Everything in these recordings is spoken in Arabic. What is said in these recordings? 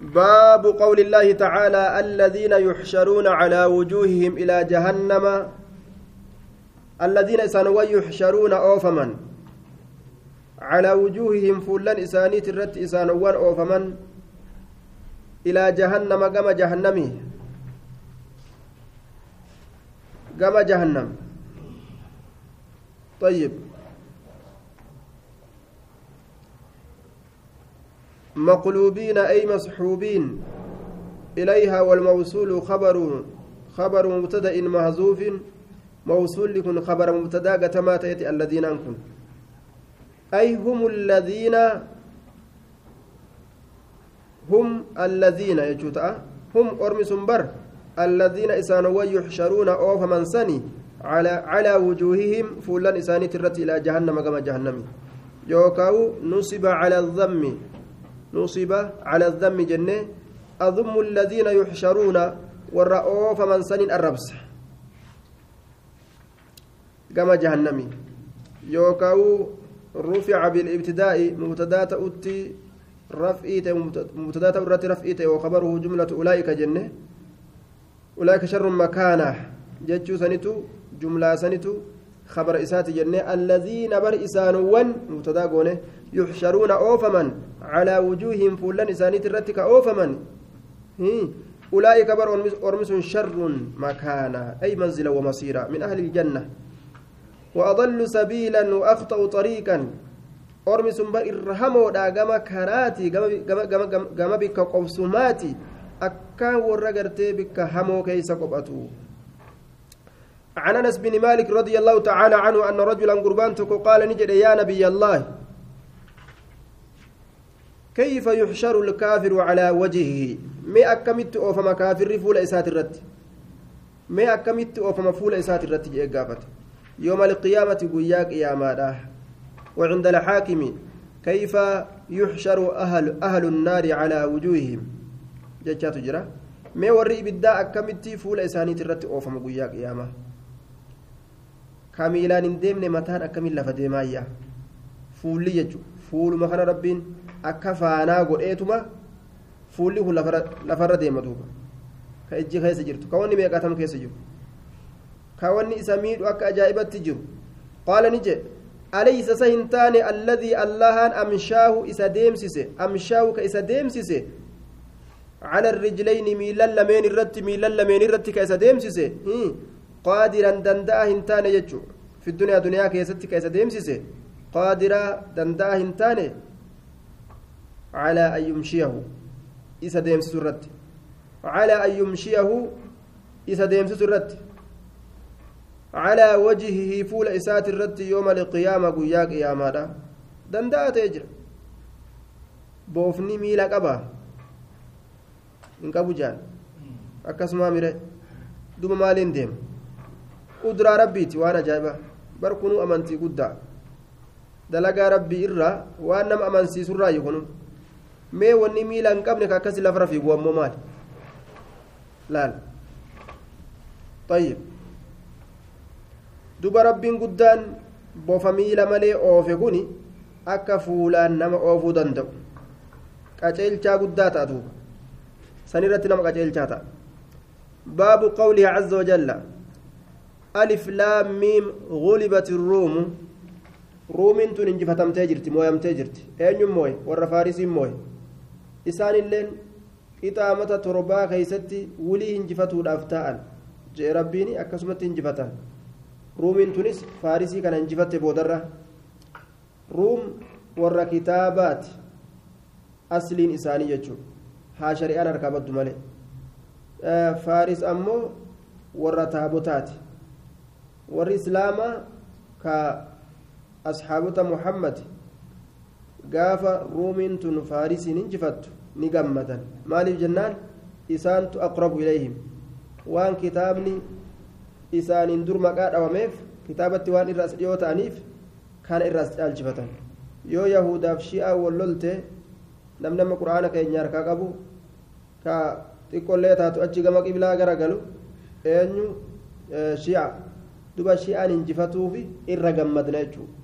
باب قول الله تعالى الذين يحشرون على وجوههم إلى جهنم. الذين إسانوا يحشرون أوفمن. على وجوههم فلان إسانيت الرت إسانوان أوفمن. إلى جهنم كما جهنمي. كما جهنم. طيب. مقلوبين أي مسحوبين إليها والموصول خبر خبر مبتدأ محذوف موصول لكن خبر مبتدأ قتمات الذين أنكم. أي هم الذين هم الذين يجوتا هم أرمس بر الذين إسانوا يحشرون أوف من سني على على وجوههم فلان إساني ترت إلى جهنم كما جهنم. يوكاو نصب على الذم. نصب على الذم جنة. أضم الذين يحشرون والرؤوف من سن الربس. كما جهنمي. يوكاو رفع بالابتداء مبتدا تؤتي رفئيت مبتدا تؤتي رفئيت وخبره جملة أولئك جنة. أولئك شر مكانه. جتشو سنتو جملة سنتو خبر إسات جنة. الذين بر إسانوان مبتدا قونة. يحشرون أوفمن على وجوههم فلان إسانيت الرتك أوفمن أولئك بر أرمس شر مكانا أي منزلا ومصيرا من أهل الجنة. وأضل سبيلا وأخطأ طريقا. أرمس إرهمو دا gama karaati gama bikka qobsumaati akkaan warra gartee bikka hamoo keeysa qophatu عن أنس بن مالك رضي الله تعالى عنه أن رجلا قربان قال نجد يا نبي الله. كيف يحشر الكافر على وجهه؟ ما أكمت أوفما كافر فول إسات الرد. ما أكمت أوفما فول إسات الرد جاءت يوم القيامة قياك يا ماده وعند الحاكم كيف يحشر أهل أهل النار على وجوههم؟ جاءت جرا. ما وري بدأ أكمت فول إسانيت الرد أوفما قياك يا hin deemne mataan akkamiin lafa deemaayya fuulli jechuun fuuluma kana rabbiin akka faanaa godheetuma fuulli kun lafarra deema duuba ka ijji keessa jirtu ka wanni meeqatam keessa jiru ka wanni isa miidhu akka ajaa'ibatti jiru qaala ni jedhe alaysa sa hin taane alladii allahaan amshaahu isa deemsise amshaahu ka isa deemsise على الرجلين ميلان لمين الرت ميلان لمين الرت كيس ديمسيسه قادرا دندا هنتان يجو في الدنيا دنيا كيست كيس ديمسيسه قادرا دندا هنتان على أن يمشيه. إذا ديمسس الرت على أن يمشيه. إذا ديمسس الرت على وجهه فول إسات الرت يوم القيامة قيا قياما دندا تجر miila qaba hin qabu jaan akkasuma mire duba maaliin deema qudraa rabbiiti waan ajaa'iba bar kunuu amantii guddaa dalagaa rabbii irraa waan nama amansiisurraayi kunu mee wanni miila hin qabne ka akkasi lafarra fiigu ammoo maali laal طيب duba rabbiin guddaan bofa miila malee oofe kuni akka fuulaan nama oofuu danda'u qaceelchaa guddaa ta'a duuba san nama qaceelchaa ta'a باب قوله عز وجل ألف لام ميم غلبت الروم روم تنجفتم تجرت مويم تجرت أين موي والرفارس موي إسان اللين قطامة تربا كيستي ولي انجفتوا الأفتاء جاء ربيني أكسمت انجفتان روم تونس فارسي كان انجفت بودرة روم ور كتابات أصلين إساني يجو ها شريان أركبت مالي faaris ammoo warra taabotaati. Warri islaamaa ka asxaabota muhammad gaafa ruumiin tun faarisiin injifattu ni gammadan maaliif jennaan? Isaantu aqrabu ilayhim. Waan kitaabni isaaniin dur maqaa dhawameef kitaabatti waan irra as dhiyoo ta'aniif kana irra as caalchifatan yoo yahudaaf shi'aa wal lolte namni amma qura'aana keenya harkaa qabu ka xiqqollee taatu achi gama qiblaa gara galu eenyu shi'a? Duba shi'aan injifatuufi irra gammadna jechuudha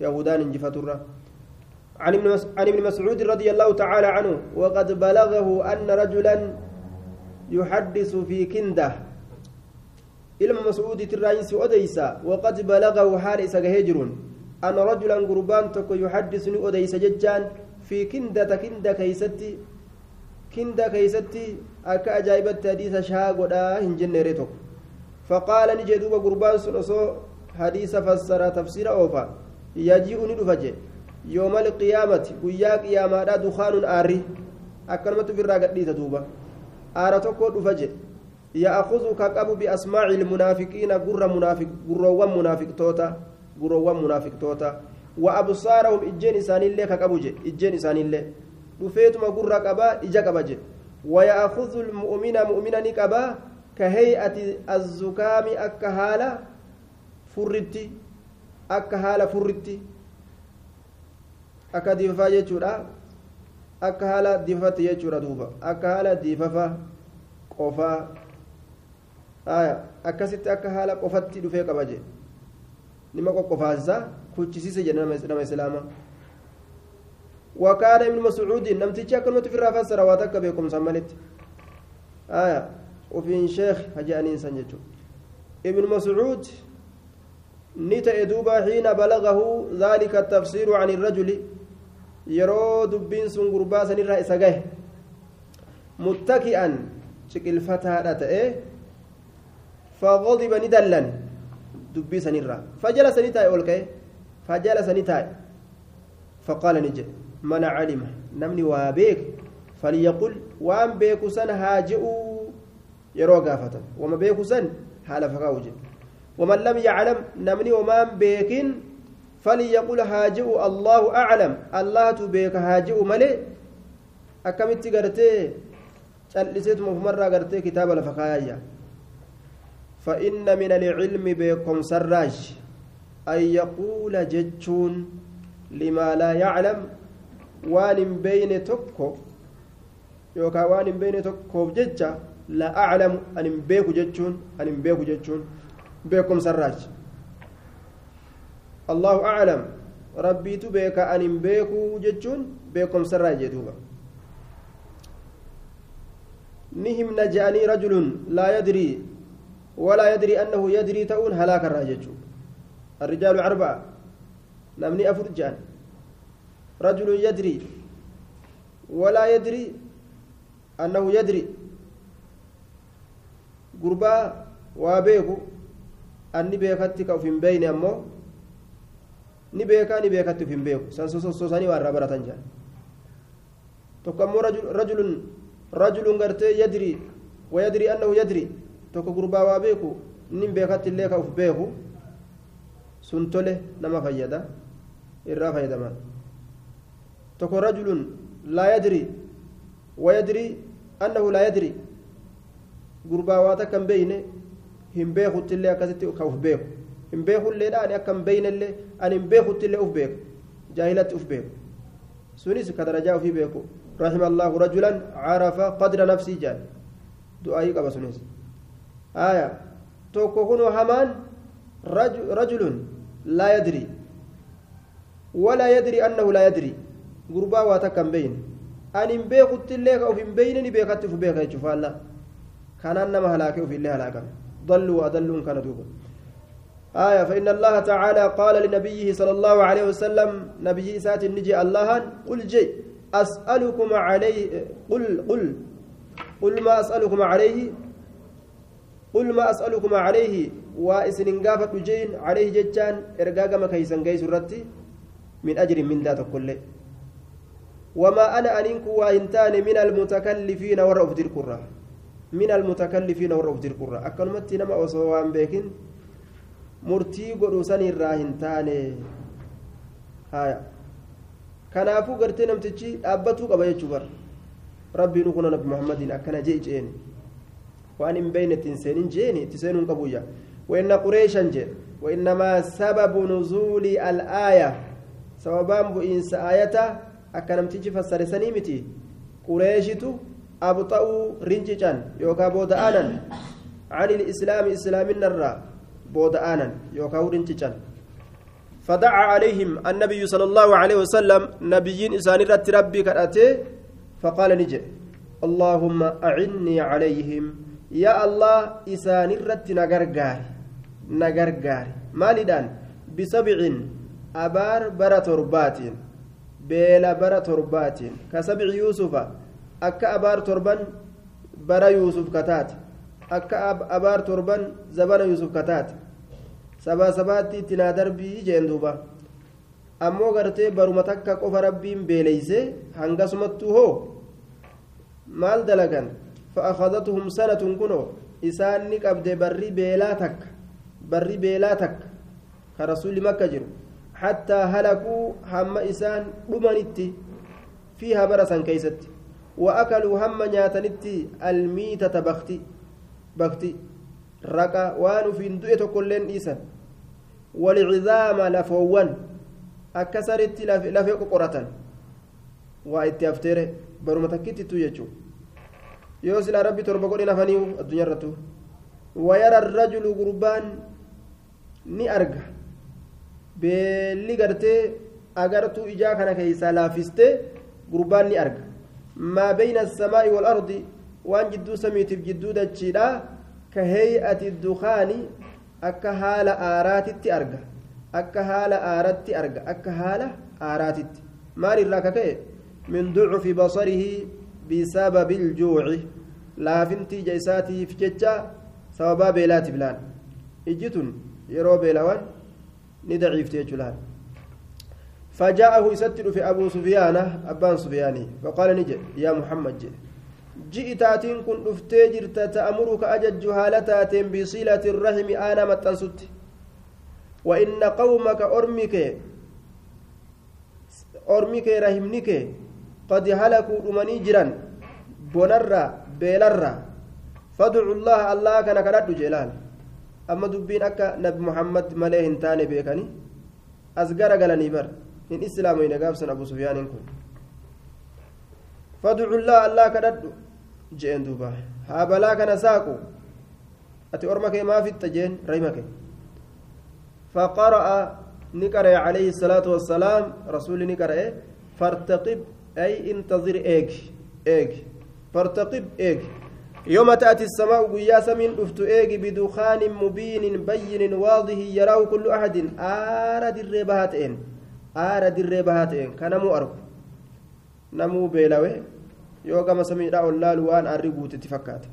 yahudaan injifaturra عن ابن مسعود رضي الله تعالى عنه وقد بلغه أن رجلا يحدث في كنده mas'uuditi irraayinsi odeysa waqad balagahu haala isa gahee jiruun ana rajulan gurbaan tokko yuhaddisu ni odeysa jechaan fi kindata kinda keeysatti akka ajaa'ibatti hadiisa shaa godhaa hin jenneere tokko faqaala ni jee duuba gurbaan sun osoo hadiisa fassara tafsiira oofa yaji'u ni dhufa jee yooma alqiyaamati guyyaa qiyaamaadha dukaanun aarri akkanumatti ofirraa gadhiisa duuba aara tokko dhufa jee يأخذ كقبو بأسماع المنافقين قر منافق قروان منافق توتا قروان منافق توتا وأبصارهم إجين إسان الله كقبو جي إجين إسان الله دفيتما قر قبا إجا قبا جي ويأخذ المؤمن مؤمنا نقبا كهيئة الزكام أكهالة فرتي أكهالة فرتي akka diifafaa jechuudha akka haala diifafatti jechuudha duuba akka haala diifafa qofaa akkasitti akka haala qofatti dhufee qaba jee nima qoqqofaasisaa kuchisiise jedhe nama islaamaa وكان ابن مسعود نمتيجي أكلمة في الرافة سرواتك بكم سمالت آية وفي شيخ هجانين سنجتو ابن مسعود نتا إدوبا حين بلغه ذلك التفسير عن الرجل. يرو دبين سن غربا سن الرئيس متكئا. شكل فتاة إيه؟ فغضب ندلا. دبي سنرا فجلس نتاي أولكي فجلس نتاي فقال نجي من علم؟ نمني وابيك. فليقل وان بيك سن هاجئوا يرو قافة وما بيك سن؟ حال فقاوجي ومن لم يعلم نمني ومان بيكين فليقل هاجئوا الله أعلم. الله تبيك هاجئوا ملي. أكملت قرتي؟ calliseetu ofumarraa gartee kitaaba lafa kaayayya فإن من العلم بكم سراج. أن يقول جتشون لما لا يعلم. وان بين تكو يوكا وان بين تكو جتشا لا أعلم. أن بيكو جتشون أن بيكو جتشون بكم سراج. الله أعلم. ربي تبيك أن بيكو جتشون بكم سراج يدوبا نهم نجأني رجل لا يدري ولا يدري أنه يدري تؤون هلاك الراجج الرجال أربعة. نمني أفرجان رجل يدري ولا يدري أنه يدري. قربا وابيكو أني بيكتك وفي بين أمو ni beekaa ni beekatti uf hin beeku san sosoosanii waan irraa baratan jedhan tokko ammoo rajulun rajulun gartee yadrii wayadrii annahu yadrii tokko gurbaa waa beeku nin beekatti illee ka uf beeku sun tole nama fayyada irraa fayyadaman tokko rajulun laa yadrii wayadrii annahu laa yadrii gurbaa waa takka hin beeyne hin beekutti illee akkasitti ka uf beeku. Hin beekulleedha ani akka hin beeynellee ani hin beekutti illee uf beeku. Jaahilatti uf beeku. Sunis ka darajaa ufii beeku. رحم الله رجلا عرف قدر نفسه جان دعائي قبا سنس آية توكوكون همان رجل, لا يدري ولا يدري أنه لا يدري غربا واتكم بين أن بيكت الليك أو في بينني بيكت في بيك يشوف الله كان أنما هلاكه في الله هلاكا ضلوا وأضلوا كان آية فإن الله تعالى قال لنبيه صلى الله عليه وسلم نبي إسات النجي الله قل جي أسألكم عليه قل قل قل ما أسألكم عليه قل ما أسألكم عليه وإسن قافت جين عليه جتان إرقاق ما قيس الرتي من أجر من ذات كله وما أنا أنك وإنتان من المتكلفين ورأف ذي القرى من المتكلفين ورأف ذي القرى أكلمت نما أصوان بيكن murtii godhu san irraa hin taane haya kanaafuu gartee namtichi dhaabbatuu qaba jechuu bar rabbiin kun nabi muhammadiin akkana jee jeeni waan hin beeyne ittiin seenin jeeni itti seenuun qabuyya وإن قريشا جد وإنما سبب نزول الآية سببان بإنس آية أكنم تيجي فسر سنيمتي قريشتو أبطأوا رنججان يوكا بودآنا عن الإسلام إسلام النرى booda'aanan yookaan rinchican فدعا عليهم النبي صلى الله عليه وسلم نبيين إسان ربي كرأته فقال نجي اللهم أعني عليهم. يا الله إسان رت نغرغار نغرغار مالدان بسبع أبار برا تربات بلا برا تربات كسبع يوسف akka abaar torban bara yuusuf kataate akka abaar torban zabana yuusuf kataate sabaa sabaatti itti naa darbii jeen duuba. Ammoo gartee baruma takka qofa rabbiin beeleyse hangasumattuu hoo? Maal dalagan? Fa'aqadatuhum sanatun kunoo? Isaan ni qabde barri beelaa takka barri beelaa takka ka rasuulli makka jiru. Hattaa halakuu hamma isaan dhumanitti fiiha bara san keeysatti. Almiitata bakti bakti raqa waan ufiin du'e tokkolleen dhiisan walcizaama lafoowwan akka saritti lafee qoqoratan waa itti hafteere baruma takkittitu jechuu yoo silaa rabbi torba godhe nafanii addunyaa irrattu wayara rajulu gurbaan ni arga beelli gartee agartuu ijaa kana keeysaa laafistee gurbaan ni arga maa bayna asamaa'i waalardi waan jidduu samiitiif jidduu dachiidha ka heey'ati dukaani akka haala aaraatitti arga akka haala aaratti arga akka haala aaraatitti maal irraa ka ka'e min ducufi basarihi bisababi iljuuci laafinti ija isaatiif jecha sababaa beelaatiif laan ijji tun yeroo beelawan ni daciifte فجاءه يستر في أبو سفيان أبان سفياني فقال نجد يا محمد جد ji'itaatiin kun dhuftee jirta ta'amuruka ajajju haala taateen bisiilati irrahimi aana maxxansutti wa inna qawmaka ormi kee ormi kee rahimni kee qad halakuu dhumanii jiran bonarraa beelarraa fadcu llaha allaha kana kadhadhu jeelaan amma dubbiin akka nabi muhammad malee abu sufyaaniin kun fadcu llaha allaha kadhadhu jeen duuba haa balaa kana saaqu ati orma kee maafitta jeen rahima kee faqara'a ni qara'e calayhi salaatu wassalaam rasuulli ni qara'e fartaqib ay intazir eegi eegi fartaqib eegi يوم تأتي السماء قيا سمين دفت إيجي بدخان مبين بين واضح يراه كل أحد آرد الربهاتين آرد الربهاتين كان مو أرك نمو بيلوي yoo gama samiidhaa ol laalu waan arri guutetti fakkaata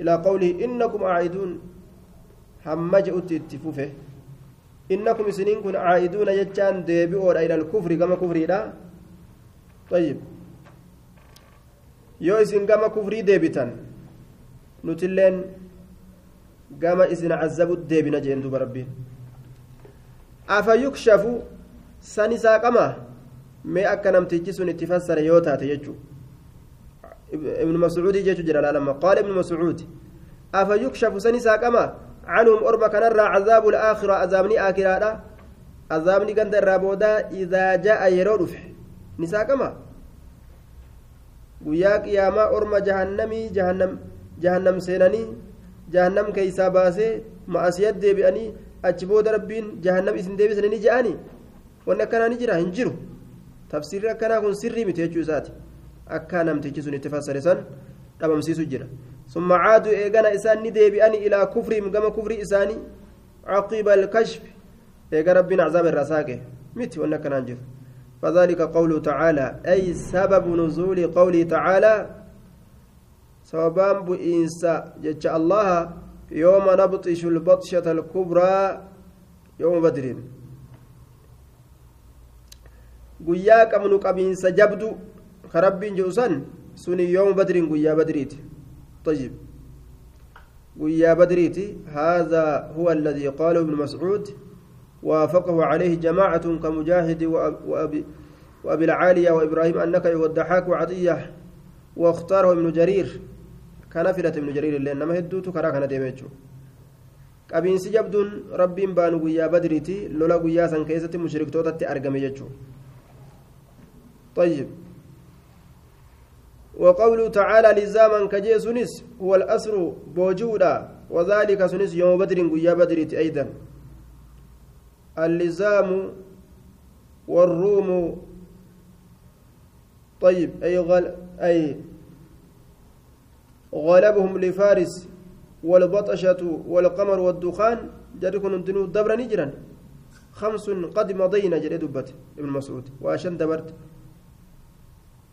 ilaa qawlihi innakum aa'iduun hamma je'utti itti fufe innakum isiniin kun aa'iduuna jechaan deebi'oodha ila alkufri gama kufriidha طيب yoo isin gama kufrii deebitan nutilleen gama isin cazabutti deebina jeen duba rabbiin afa yukshafu san isaa qama mee akka namtichi sun itti fassare yoo taate jechuu ابن مسعود جيش جلال لما قال ابن مسعود أفيكشف سني ساقما عنهم أربا كان عذاب الآخرة عذابني آخرة عذابني كان الرابودا إذا جاء يرودف نساقما guyyaa qiyaamaa orma jahannamii jahannam jahannam seenanii jahannam keeysaa baasee ma'asiyat deebi'anii achi booda rabbiin jahannam isin deebisanii ni je'anii wanni akkanaa ni jira hin jiru tafsiirri akkanaa kun sirrii miti jechuu isaati akka namtichi sun itti fassare san dhabamsiisu jira eegana isaan ni deebi'ani ilaa kufriim gama kufrii isaanii caqiba alkashf eega rabbiin aczaaba irraa saaqe miti wanni akkanaan jiru فذلك قوله تعالى أي سبب نزول قوله تعالى سببان بإنسا جج الله يوم نبطش البطشة الكبرى يوم بدر قياك من قبينس جبدو كربين جوسان سني يوم بدر قيا بدريت طيب قيا بدريت هذا هو الذي قاله ابن مسعود وافقه عليه جماعة كمجاهد وأبي, وأبي العالية وإبراهيم النكعي والضحاك وعطية واختاره ابن جرير كان فلة ابن جرير لأن ما هدوت كرا كان ديميتشو qabiinsi jabduun rabbiin baanu guyyaa badriiti lola guyyaa san keessatti mushriktootatti argame jechuu. طيب. وقوله تعالى لزاما كجي سنس هو الأسر بوجودا وذلك سنس يوم بدر قيا بدريت أيضا. اللزام والروم طيب أي غل أي غلبهم لفارس والبطشة والقمر والدخان جدكم انتنو دبر نجرا. خمس قد مضينا جري دبت ابن مسعود وعشان دبرت.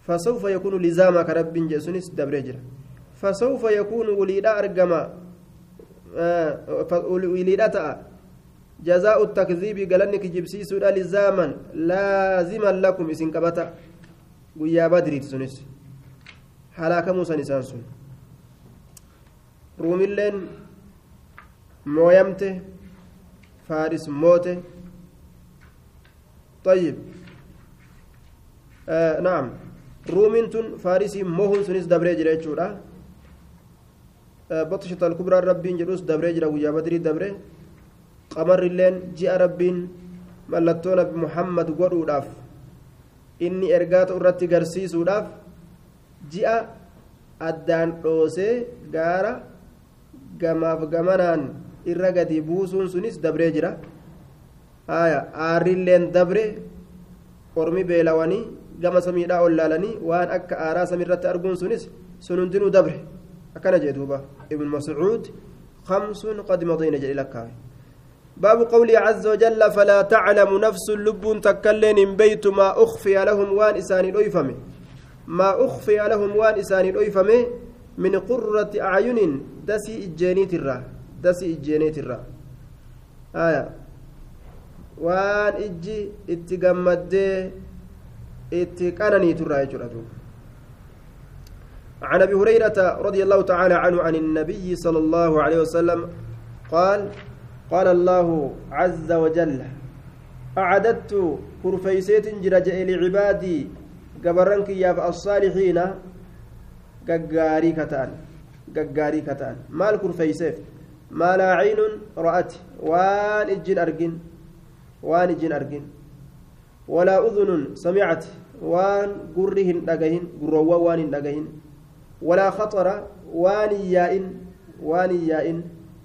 فسوف يكون لزامك رب جسنس دبر جرا. فسوف يكون وليدا أرجما آه وليدا تأ. جزاء التكذيب قالنك جبسي سودا لزاما لازما لكم إسن كبتا. ويا بدري تسنس. حلاك موسى نسان سن. ruumilleen mooyamte faaris moote طيب. آه نعم. رومين تن فارسي موهن سنس دبري جري جودا آه بطشة الكبرى ربين جروس دبري جرا ويا بدري دبري قمر اللين جاء ربين ملتون محمد قروداف inni ergaata irratti garsiisuudhaaf ji'a addaan dhoosee gaara gamaaf gamanaan irra gadi buusuun sunis dabree jira aarriilleen dabre ormi beelawanii gama samiidhaa ol laalanii waan akka aaraa samiirratti arguun sunis sun hundinuu dabre. Akkana jee duuba. Ibn mascuud خمس قد مضينا جل لك باب قوله عز وجل فلا تعلم نفس لب تكلن بيت ما أخفي لهم وان إسان الأيفم ما أخفي لهم وان إسان الأيفم من قرة أعين دسي إجينيت الرا دسي إجينيت الرا آية وان إجي اتقمد اتقنني ترى يجرى عن أبي هريرة رضي الله تعالى عنه عن النبي صلى الله عليه وسلم قال قال الله عز وجل أعددت كرفيسيت جرجاء لعبادي قبرنك يا الصالحين. ققاري كتان ققاري كتان. مال كرفيسيف ما لا عين رأت وان إجن أرجن وان إجن أرجن ولا أذن سمعت. وان قرهن دقهن قروا وان دقهن ولا خطر وان يائن وان يائن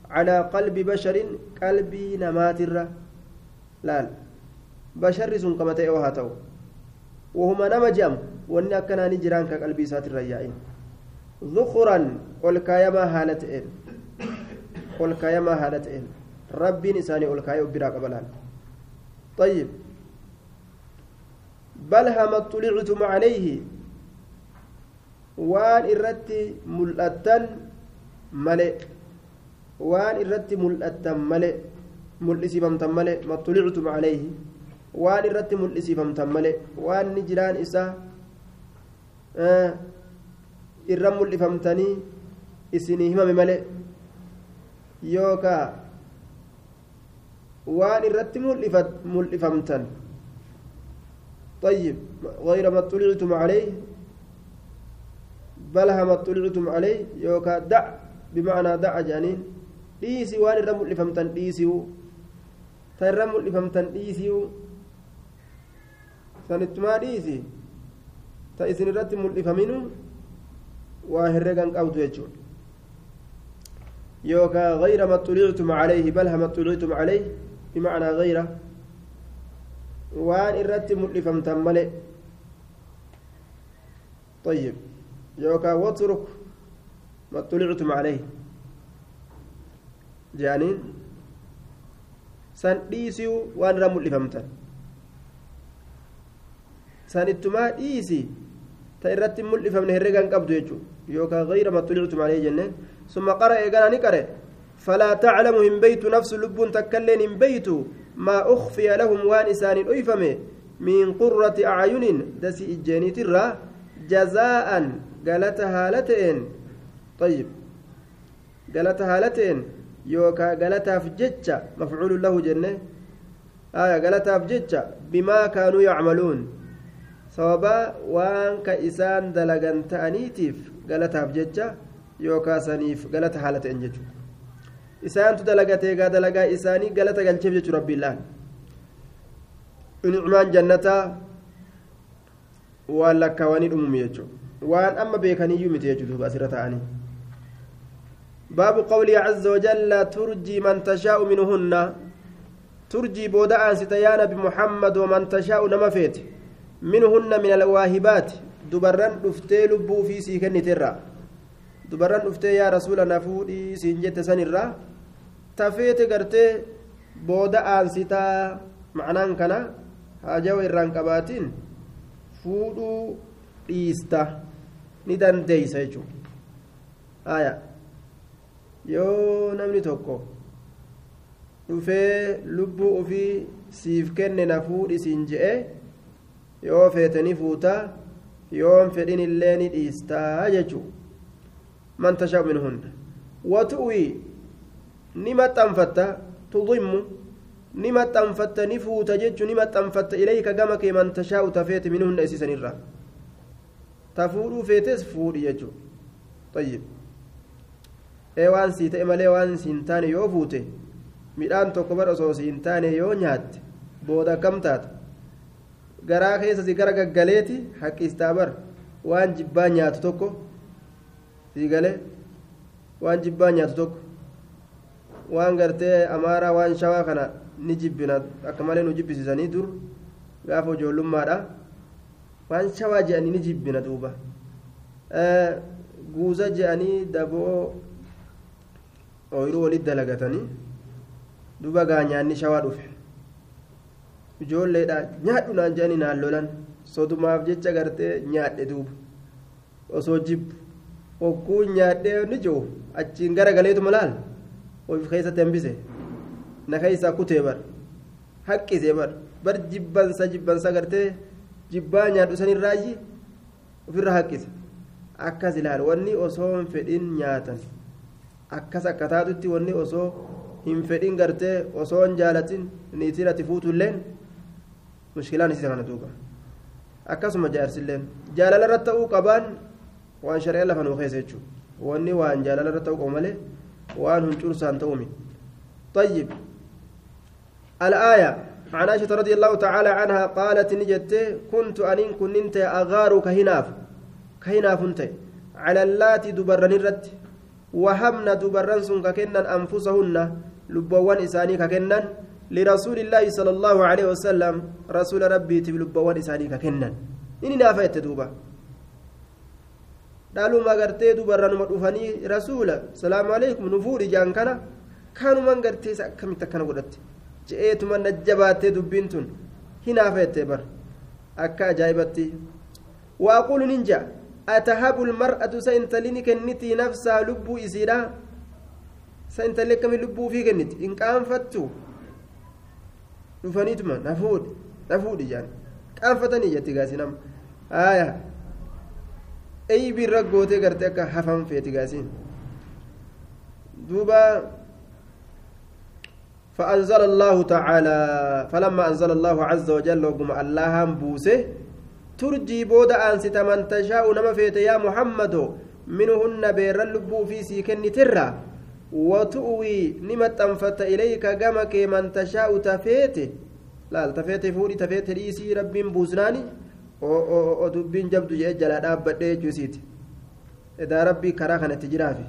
على قلب بشر قلبي نماتر لا بشر سن كما تيو هاتو وهما نما جام واني اكنا نجران كقلبي ساتر يائن ذخرا قل كايما هالتين قل كايما هالتين ربي نساني قل كايو برا قبلان طيب بل هما طلعتم عليه waan irratti mul'attan male waan irratti mul'attan male mul'isiifamtan male mattulictum calayhi waan irratti mul'isiifamtan male waan ni jiraan isaa irra mul'ifamtanii isinii himame male yookaa waan irratti mul'ifamtan طيب غير ما اطلعتم عليه بله ما اطلعتم عليه yookaa دع بمعنى دع jechaani. dhiisii waan irra mul'ifamtan dhiisii waan irra mul'ifamtan dhiisii سنتما ديسي تأسن الرت ملفمينو وهرقان قوتو يجون يوكا غير ما اطلعتم عليه بل هم اطلعتم عليه بمعنى غيره. وان الرت ملفمتن ملئ طيب يوكا واترك ما اطلعتم عليه جانين waan irra mul'ifamtan san ittumaa dhiisi ta irratti mul'ifamne herregan qabdu jechuu yookaan gayra maxxulictum alee jenneen summa qara eegana ni qare falaa taclamu hin beytu nafsu lubbuun takkailleen hin beytu maa ukfiya lahum waan isaanin oyfame min qurrati acyunin dasi ijjeeniitirraa jazaa'an galata haala ta'een طيب ta'een yookaa galataaf jecha mafcuulu lahu jenne aya galataaf jecha bimaa kaanuu yacmaluun sababaa waan ka isaan dalagan ta'aniitiif galataaf jecha yookaa saniif galata haala ta'en jechu isaantu dalagatee gaa dalagaa isaanii galata galcheef jechu rabbiillaan nicmaan jannataa waan lakkaawanii dhumumu jechuudha waan amma beekaniyyuu miti jechuudha asirra ta'anii باب قوله عز وجل ترجي من تشاء منهن turjii booda aansita yaa nabi muhammad waman tashaa'u nama feete minhunna min alwaahibaati dubarran dhuftee lubbuu ufii sii kenniterraa dubarran dhuftee yaa rasuula na fuudhii siin jette sanirraa tafeete gartee booda aansitaa macnaan kana haajawa irraan qabaatiin fuudhuu dhiista ni dandeeysa jechuudha. Yoo namni tokko dhufee lubbuu ofii siif kenne na fuudhi siin je'e yoo feetanii fuutaa yoon fedhin illee ni dhiistaa jechuudha fuuta jechuun ni maxxanfatta ilayka gama kee man tashaa'u tafeete minhunna isiisanirraa ta fuudhuu feetes fuudhi jechuudha tayyib ee waan sii ta'e malee waan siin taane yoo fuute midhaan tokko bar osoo siin taane yoo nyaatte booda akkam taata garaa keessa si gara gaggaleeti haqqiistaa bar waan jibbaa nyaatu tokko sii galee waan jibbaa nyaatu tokko waan gartee amaaraa waan shawaa kana ni jibbina akka malee nu jibbisiisanii dur gaafa ijoollummaadha waan shawaa je'anii ni jibbina duuba guuza je'anii daboo ooyiruu walitti dalagatanii duba gaa shawaa dhufe ijoolleedha nyaadhu naan jedhanii naan lolan sodumaaf jecha gartee nyaadhe duuba osoo jibbu hogguu nyaadhee ni jiru achiin gara galeetuma laal of keessatti hambise na keessaa kutee bar haqqisee bar bar jibbansa jibbansa gartee jibbaa nyaadhu sanirraayyi ofirra haqqise akkas ilaal wanni osoo hin fedhin nyaatan akkas akka taatutti wanni osoo hin fedhin gartee osoo hin jaalatin niitiin ati fuutulleen mushkilaan isii kana duuba. Akkasuma jaarsilleen. Jaalala irratti ta'uu qabaan waan shari'a lafa nuu keessa jechuudha. Wanni waan jaalala irratti ta'uu qabu malee waan huncursaan ta'uumi. طيب الآية عن عائشة رضي الله تعالى عنها قالت نجت كنت أنين كنت أغار كهناف كهناف انت على اللاتي دبرن الرد وهمن دبرن سن ككنن أنفسهن لبوان إساني ككنن لرسول الله صلى الله عليه وسلم رسول ربي تبلبوان إساني ككنن إني نافيت دوبا dhaaluma gartee dubarranuma dhufanii rasuula salaamu alaikum nu fuudhi jaan kana kaanumaan gartee isa akkamitti akkana godhatte? Je'eetuma najjabaattee dubbiin tun hinaafeette bar akka ajaa'ibatti waaqulu nin ja'a atahabu lmar'atu sa intalini kennitii nafsaa lubbuu isiidha. Sa intalli akkami lubbuu ufii kenniti? Hin qaanfattu. Dhufaniituma na fuudhi na fuudhi jaan. Qaanfatanii jetti aayaa eybii irra gootee gartee akka hafan feeti gaasiin. Duuba فأنزل الله تعالى فلما أنزل الله عز وجل وقم الله بوسه ترجي بود أنست من تشاء نما فيت يا محمد منهن بير اللبو في سيكن ترى وتؤوي نما تنفت إليك قمك من تشاء تفيت لا تفيت فوري تفيت ريسي رب بوزناني oo dubbiin jabdu jee jala dhaabbadhee jechuusiiti edaa rabbii karaa kanatti jiraafi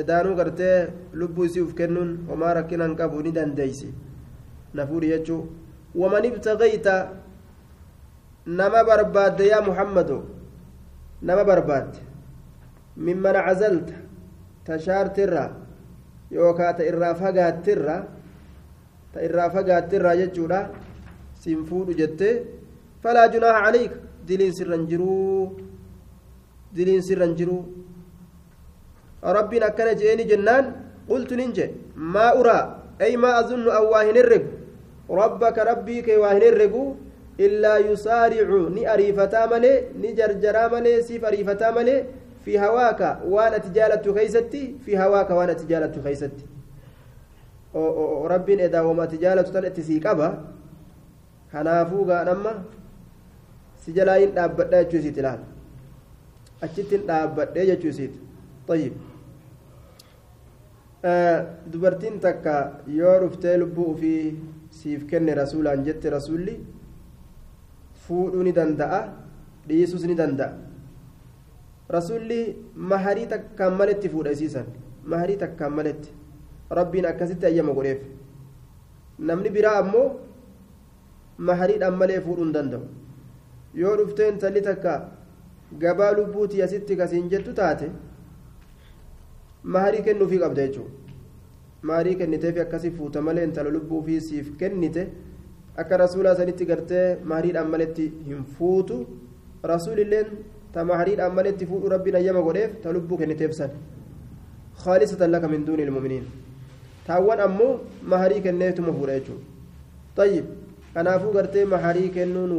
edaanuu gartee lubbuu isii uf kennuun homaa rakkinan qabu ni dandeeysi na fuudhi jechuu waman ibtagayta nama barbaadde yaa muhammado? Nama barbaadde. Mimman cazalta tashaartirra yookaa ta irraa fagaattirra ta irraa fagaattirra jechuudha. Sin fuudhu jettee فلا جناح عليك. دلين سرا جرو دلين سرا جرو ربنا كان جئني جنان. قلت ننجي. ما أرى. أي ما أظن أو واهن الرق ربك ربي كي واهن الرق إلا يسارع ني أريفتا ملي ني جرجرا ملي سيف أريفتا ملي في هواك وأنا تجالة خيستي. في هواك وأنا تجالة خيستي. ربين إذا وما تجالة تلأتي سيكابا kanaafuu gaadhamma si jalaa hin dhaabbadha jechuu isiiti ilaal achitti hin dhaabbadhee jechuu isiiti tayyib. Dubartiin takka yoo dhuftee lubbuu ufii siif kenne rasuulaan jette rasuulli fuudhuu ni danda'a dhiisuus ni danda'a. Rasuulli maharii takkaan maletti fuudha isiisan maharii takkaan maletti. Rabbiin akkasitti ayyama godheef. Namni biraa ammoo mahariidhaan malee fuudhuu hin danda'u yoo dhuftee intalli takka gabaa lubbuutii asitti kasiin jettu taate maharii kennuufii qabda jechuudha maharii kenniteef akkasii fuuta malee intala lubbuufii siif kennite akka rasuulaa sanitti gartee mahariidhaan maletti hin fuutu rasuulilleen ta mahariidhaan maletti fuudhu rabbiin ayyama godheef ta lubbuu kenniteef san خالصة لك من دون المؤمنين taawwan ammoo maharii kenneetuma fuudha jechuudha tayyib kanaafuu gartee maharii kennuun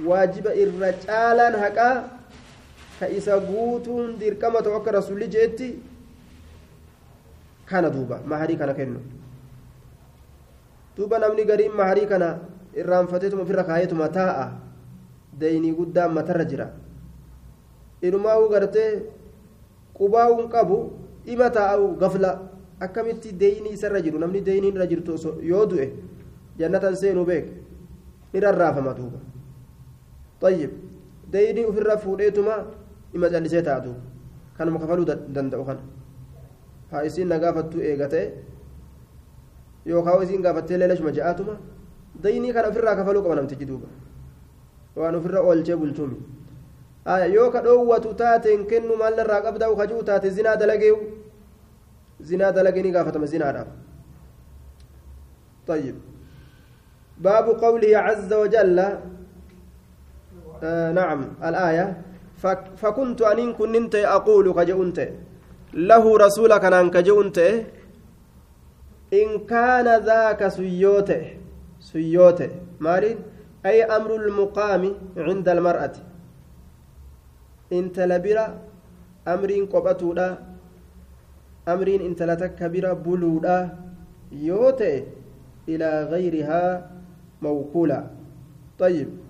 waajiba irra caalaan haqaa ka isa guutuun dirqama ta'u akka rasulli jeetti kana duuba maharii kana kennu duuba namni gariin maharii kana irraanfateetuma ofirra kaayeetuma taa'a daynii guddaan matarra jira inumaa'uu gartee qubaa'uun qabu dhima taa'u gafla akkamitti deeyinii isarra jiru namni deeyinii irra jirtu yoo du'e jannatan seenuu beek ni rarraafama duuba طيب ofirra fuudheetuma ima callisee taatu kanuma kafaluu danda'u kana haa isiin na gaafattuu eegatee yookaan isiin gaafattee leelashuma ja'aatuma deeyinii kana ofirraa kafaluu qaba namtichi duuba waan ofirra oolchee bulchuumi yoo ka dhoowwatu taateen kennu maalirraa qabdaa kajuu taate zinaa dalageewu zinaa dalagee ni gaafatama zinaadhaaf طيب باب قوله عز وجل آه نعم الآية. فكنت أن كنت أقول كجؤنت له رسولك أن كجؤنت إن كان ذاك سيوته سيوته مالين أي أمر المقام عند المرأة. bira amriin qophatuudha amriin intala takka bira buluudha yoo ta'e ilaa gayrihaa mawkuula طيب.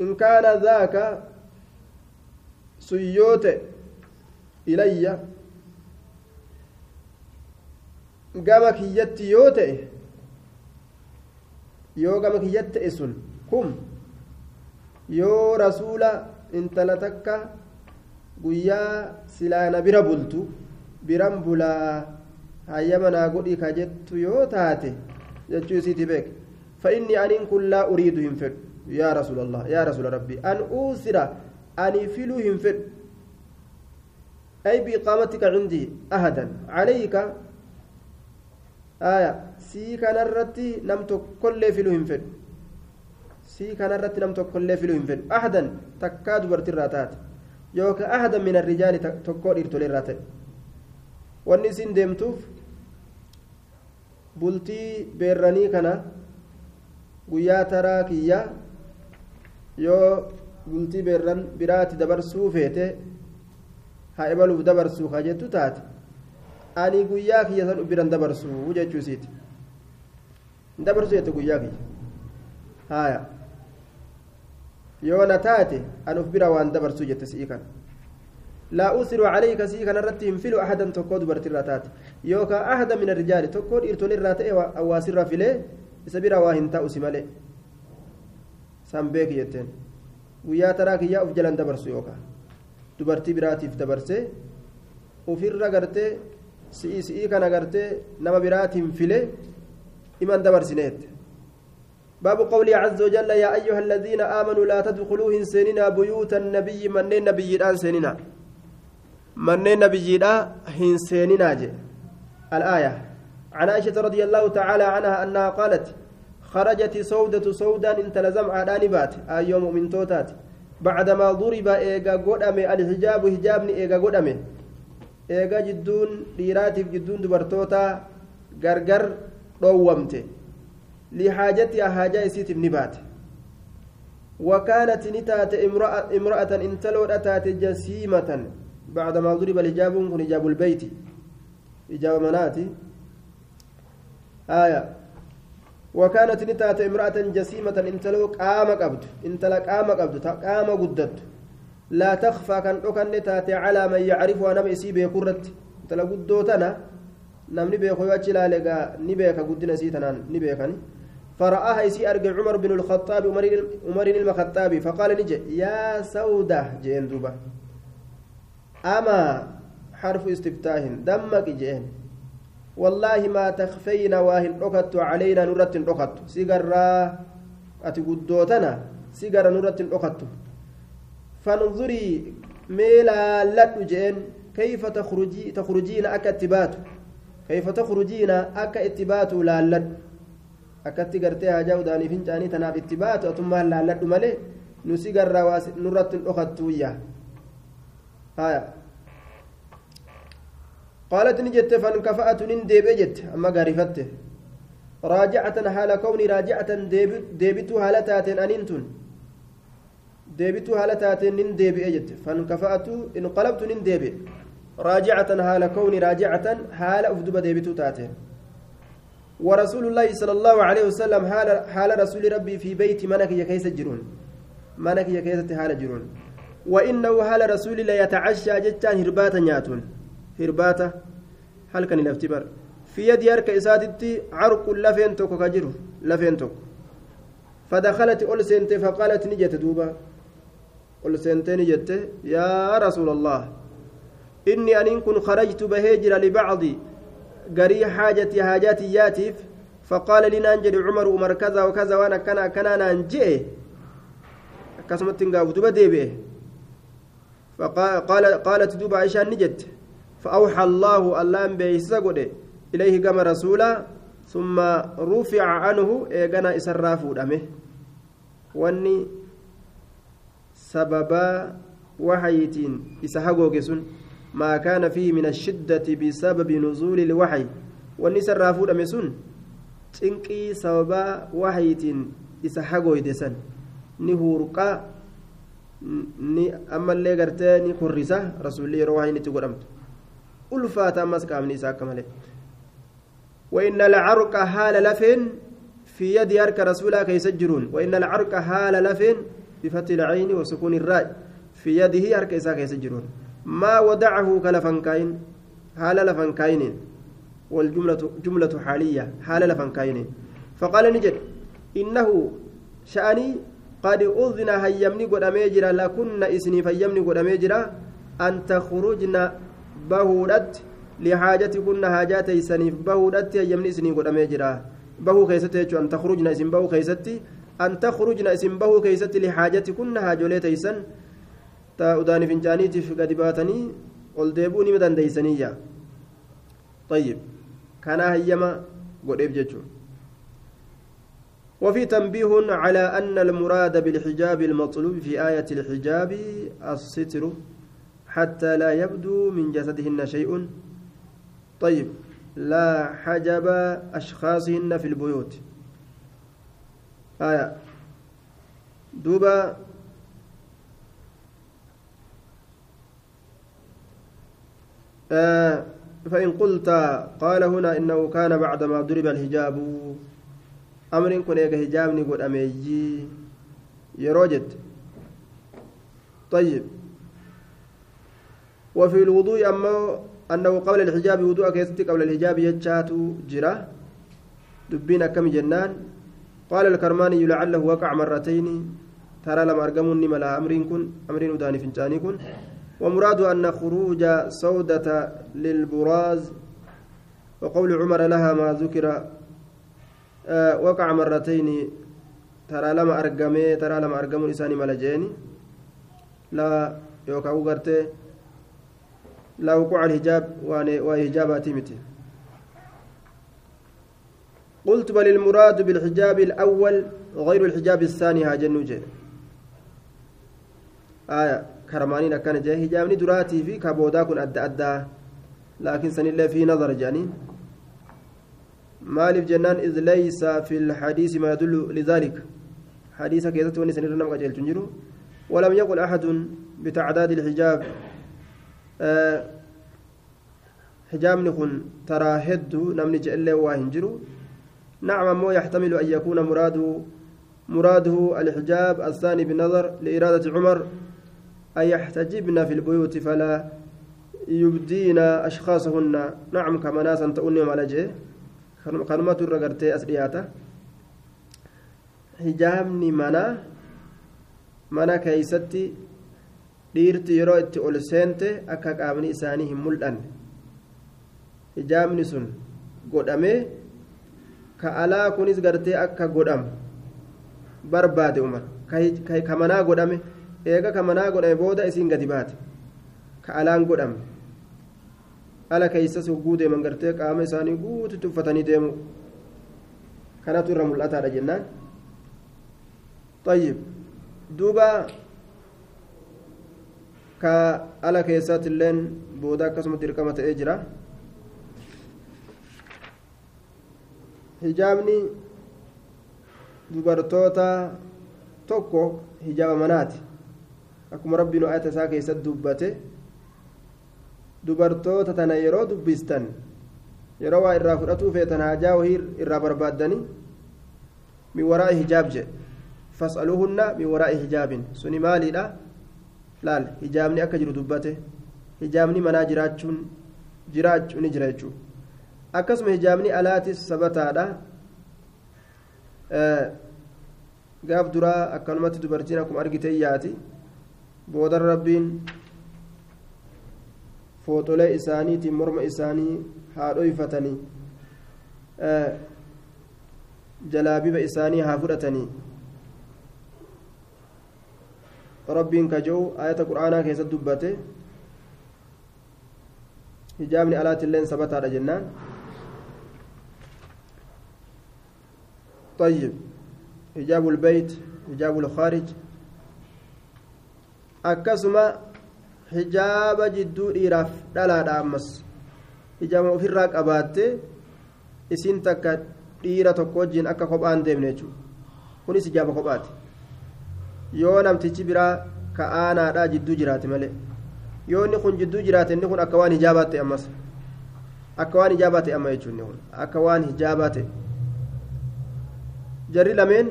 إن كان ذاك سيوت إلي قام كيت يوت يو قام كيت إسن كم يو رسول intala takka guyyaa silaana bira bultu biran bulaa hayyama naa godhi ka jettu yoo taate jechuu isiiti beek فإني أن كن لا أريد هنفد يا رسول الله يا رسول ربي أن أوسر أن يفلو هنفد أي بإقامتك عندي أهدا عليك آية سي كان الرتي نمت كل فلو هنفد sii kanarratti nam tokkollee filuu hin fedhu ahadan takkaa dubartirraa taate yookaan ahadan min arrijaali tokkoo dhiirtoleerraa ta'e wanni isin deemtuuf bultii beerranii kana guyyaa taraa kiyyaa yoo bultii beerran biraatti dabarsuu feete haa ebaluuf dabarsuu kaa jettu taate ani guyyaa kiyya san biran dabarsuu jechuu isiiti dabarsuu jette guyyaa kiyya haaya yoo na taate an uf bira waan dabarsuu jette si'ii kana laa usiru calayka si'ii kanarratti hin filu ahadan tokkoo dubartirraa taate yookaan ahada min arrijaali tokkoo dhiirtolirraa ta'e hawaasirraa filee isa bira waa hin ta'u si malee san beeki jetteen guyyaa taraa kiyyaa uf jalan dabarsu yookaan dubartii biraatiif dabarsee ufirra gartee si'ii si'ii kana gartee nama biraatiin filee iman dabarsineette باب قوله عز وجل يا أيها الذين آمنوا لا تدخلوا هنسيننا بيوت النبي من النبي الآن سيننا من النبي هنسيننا جي الآية عن عائشة رضي الله تعالى عنها أنها قالت خرجت سودة سودا انت لزم على نبات أيوم من توتات. بعدما ضرب إيغا قدامي الحجاب حجابني إيغا قدامي. إيغا جدون ديراتي جدون دبرتوتا غرغر رومته لحاجتها حاجة يسيت نبات وكانت نتات امرأة, امرأة انتلو أتات جسيمة. بعدما ضرب الحجاب كن حجاب البيت. حجاب مناتي. آية. وكانت نتات امرأة جسيمة انتلو قام قبض انتلا قام قبض قام قدت لا تخفى كان أكن نتات على من يعرفها نم يسيبه كرت انتلا قدوتنا gaa ni beeka guddina isii tanaan ni beekani فرآها يسي أرجع عمر بن الخطاب عمر المخطاب فقال نجي يا سودة جين دوبا. أما حرف استفتاح دمك جين والله ما تخفينا واهن أكت علينا نرت أكت سيجرا أتقدوتنا سيجرا نرت أكت فانظري ميلا لدجين كيف تخرجي تخرجين أكا اتبات كيف تخرجين أكا اتبات لا لد udaanii fincaanii tanaaf itti baatu atummaan laalladhu malee nu si garraa nurratti hin dhokattuuyya haya قالت نجت فانكفأت نندب جت أما قارفت. راجعة حال كوني راجعة deebituu haalataan an nan deebituu haalataan nan deebi'e jette. فانكفأت انقلبت nan deebi'e. راجعة حال كوني راجعة حال of duuba deebituu taateen. ورسول الله صلى الله عليه وسلم حال, haala rasuula rabbii في بيتي mana kiyya keessa jiruun. mana kiyya keessa haala jiruun. وإنه haala رسول الله يتعشى jechaan hirbaata nyaatuun. هرباتا هل كان الافتبار في يد يرك إسادتي عرق لفين توكو كجرو لفين توكو فدخلت أول سنتي فقالت نجت دوبا أول سنتي نجت يا رسول الله إني أن كن خرجت بهجر لبعضي قري حاجتي حاجاتي ياتيف فقال لنا انجل عمر عمر كذا وكذا وأنا كان كان ننجئ كسمت نقاف دوبا ديبه فقال قالت دوبا عائشة نجت فأوحى الله اللام بيسا إليه كما رسولا ثم رفع عنه إيغانا إسرافو دمه واني سببا وحيتين إسحاقو كسون ما كان فيه من الشدة بسبب نزول الوحي. والنساء رافود أمسون تنقي سببا وحيت إسحاقو يدسن نهورقا ni ammallee gartee ni kurrisa rasuulli yeroo waa'in itti godhamtu ulfaata ammas qaamni isaa akka malee وإن العرق حال لفين في يد أرك رسولا كيس جرون وإن العرق حال لفين بفتح العين وسكون الراء في يده أرك إسا كيس جرون ما ودعه كلفنكاين؟ حال لفنكاين. والجملة جملة حالية. حال لفنكاين. فقال نجد إنه شأني قد أذن هيمني قد أميجرا لكن إسني فيمني قد أميجرا أن بهودت لحاجتكن حاجات إسني بهودت هيمني إسني قد أميجرا بهو كيستي أن تخرجن إسن بهو كيستي أن تخرجن إسن بهو كيستي لحاجتكن حاجوليت إسن udaanii fincaaniitiif gadi baatanii ol deebuu nima dandeeysaniyya طيب كان هيما قريب جتشو وفي تنبيه على أن المراد بالحجاب المطلوب في آية الحجاب الستر حتى لا يبدو من جسدهن شيء. طيب لا حجب أشخاصهن في البيوت. آية. دوبا آه فإن قلت قال هنا إنه كان بعدما ضرب الحجاب. أمر كن إيجا حجاب نقول أميجي. يروجد طيب. وفي الوضوء أما أنه قبل الحجاب وضوء كيستي قبل الحجاب يجات جرا. دبين كم جنان. قال الكرماني لعله وقع مرتين. ترى لما أرقمني ملا أمر كن أمر وداني فنجاني كن. ومراد أن خروج سودة للبراز. وقول عمر لها ما ذكر. آه وقع مرتين. ترى لما أرقمي ترى لما أرقم لساني ملجيني لا يوكاو غرتي لا وقوع الحجاب وهجابات متي قلت بل المراد بالحجاب الأول غير الحجاب الثاني هاجنوجي آية كرمانين أكان جاي هجامني دراتي في كابودا كن أدى أدى. لكن سنillee في نظر جانين maaliif jennaan إذ ليس في الحديث ما يدل لذلك. حديث كيست وني سنير نمغا جلتون جرو ولم يقل أحد بتعداد الحجاب حجابني كن ترى هد نمني واهن جرو. نعم مو يحتمل أن يكون مراده مراده الحجاب الثاني بالنظر لإرادة عمر. أن يحتجبن في البيوت فلا يبدين أشخاصهن. نعم كما ناسا تؤنيهم على جه كلمة الرقرتي أسرياته hijaabni mana mana keeysatti dhiirti yeroo itti ol seente akka qaamni isaanii hin mul'anne. Hijaabni sun godhamee ka alaa kunis gartee akka godhamu barbaade umar. Ka manaa godhame eega ka manaa godhame booda isiin gadi baate. Ka alaan godhamne ala keeysas hogguu deeman gartee qaama isaanii guututti uffatanii deemu. Kanatu irra mul'ataadha jennaan. Ayyib duuba ka ala keessatti illeen booda akkasumatti dirqama ta'ee jira hijaabni dubartoota tokko hijaaba manaati akkuma rabbiin ayata isaa keessatti dubbate dubartoota tana yeroo dubbistan yeroo waa irraa fudhatuu feetan haajaa wahii irraa barbaaddanii min waraa'i hijaab jedhe fas'aluuhunna min waraa'i hijaabin suni maaliidha laal hijaabni akka jiru dubbate hijaabni manaa jiraachuun jiraachuu ni jira jechuudha akkasuma hijaabni alaatis sabataadha gaaf duraa akkanumatti dubartiin akkuma argite yaati boodan rabbiin fooxolee isaaniitiin morma isaanii haadhoyfatanii jalaabiba isaanii haa fudhatanii rabbiin kaja'u ayata qur'aanaa keessatti dubbate hijaabni alaatilleen sabataadha jennaan طيب حجاب البيت حجاب الخارج akkasuma hijaaba jidduu dhiiraaf dhalaadha ammas hijaaba ofirraa qabaatte isin takka dhiira tokko wajjiin akka kophaan deemne jechuudha kunis hijaaba kophaati Yoo namtichi biraa ka aanaadhaa jidduu jiraate malee yoo inni kun jidduu jiraate inni kun akka waan hijaabaa ta'e ammas akka waan hijaabaa ta'e amma jechuun kun akka waan hijaabaa ta'e jarri lameen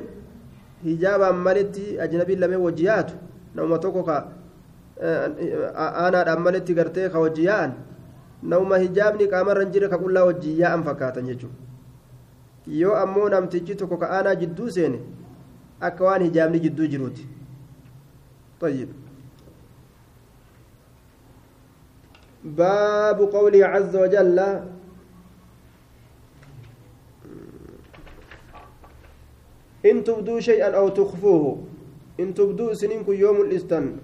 hijaabaan malitti ajnabiin lameen wajji yaatu namuma tokko ka aanaadhaan malitti gartee ka wajji yaa'an namuma hijaabni qaamarra hin jirre ka qullaa wajji yaa'an fakkaatan jechuudha yoo ammoo namtichi tokko ka aanaa jidduu seene akka waan hijaabni jidduu jiruuti. طيب باب قوله عز وجل إن تبدوا شيئا أو تخفوه إن تبدوا سنينكم يوم الاستن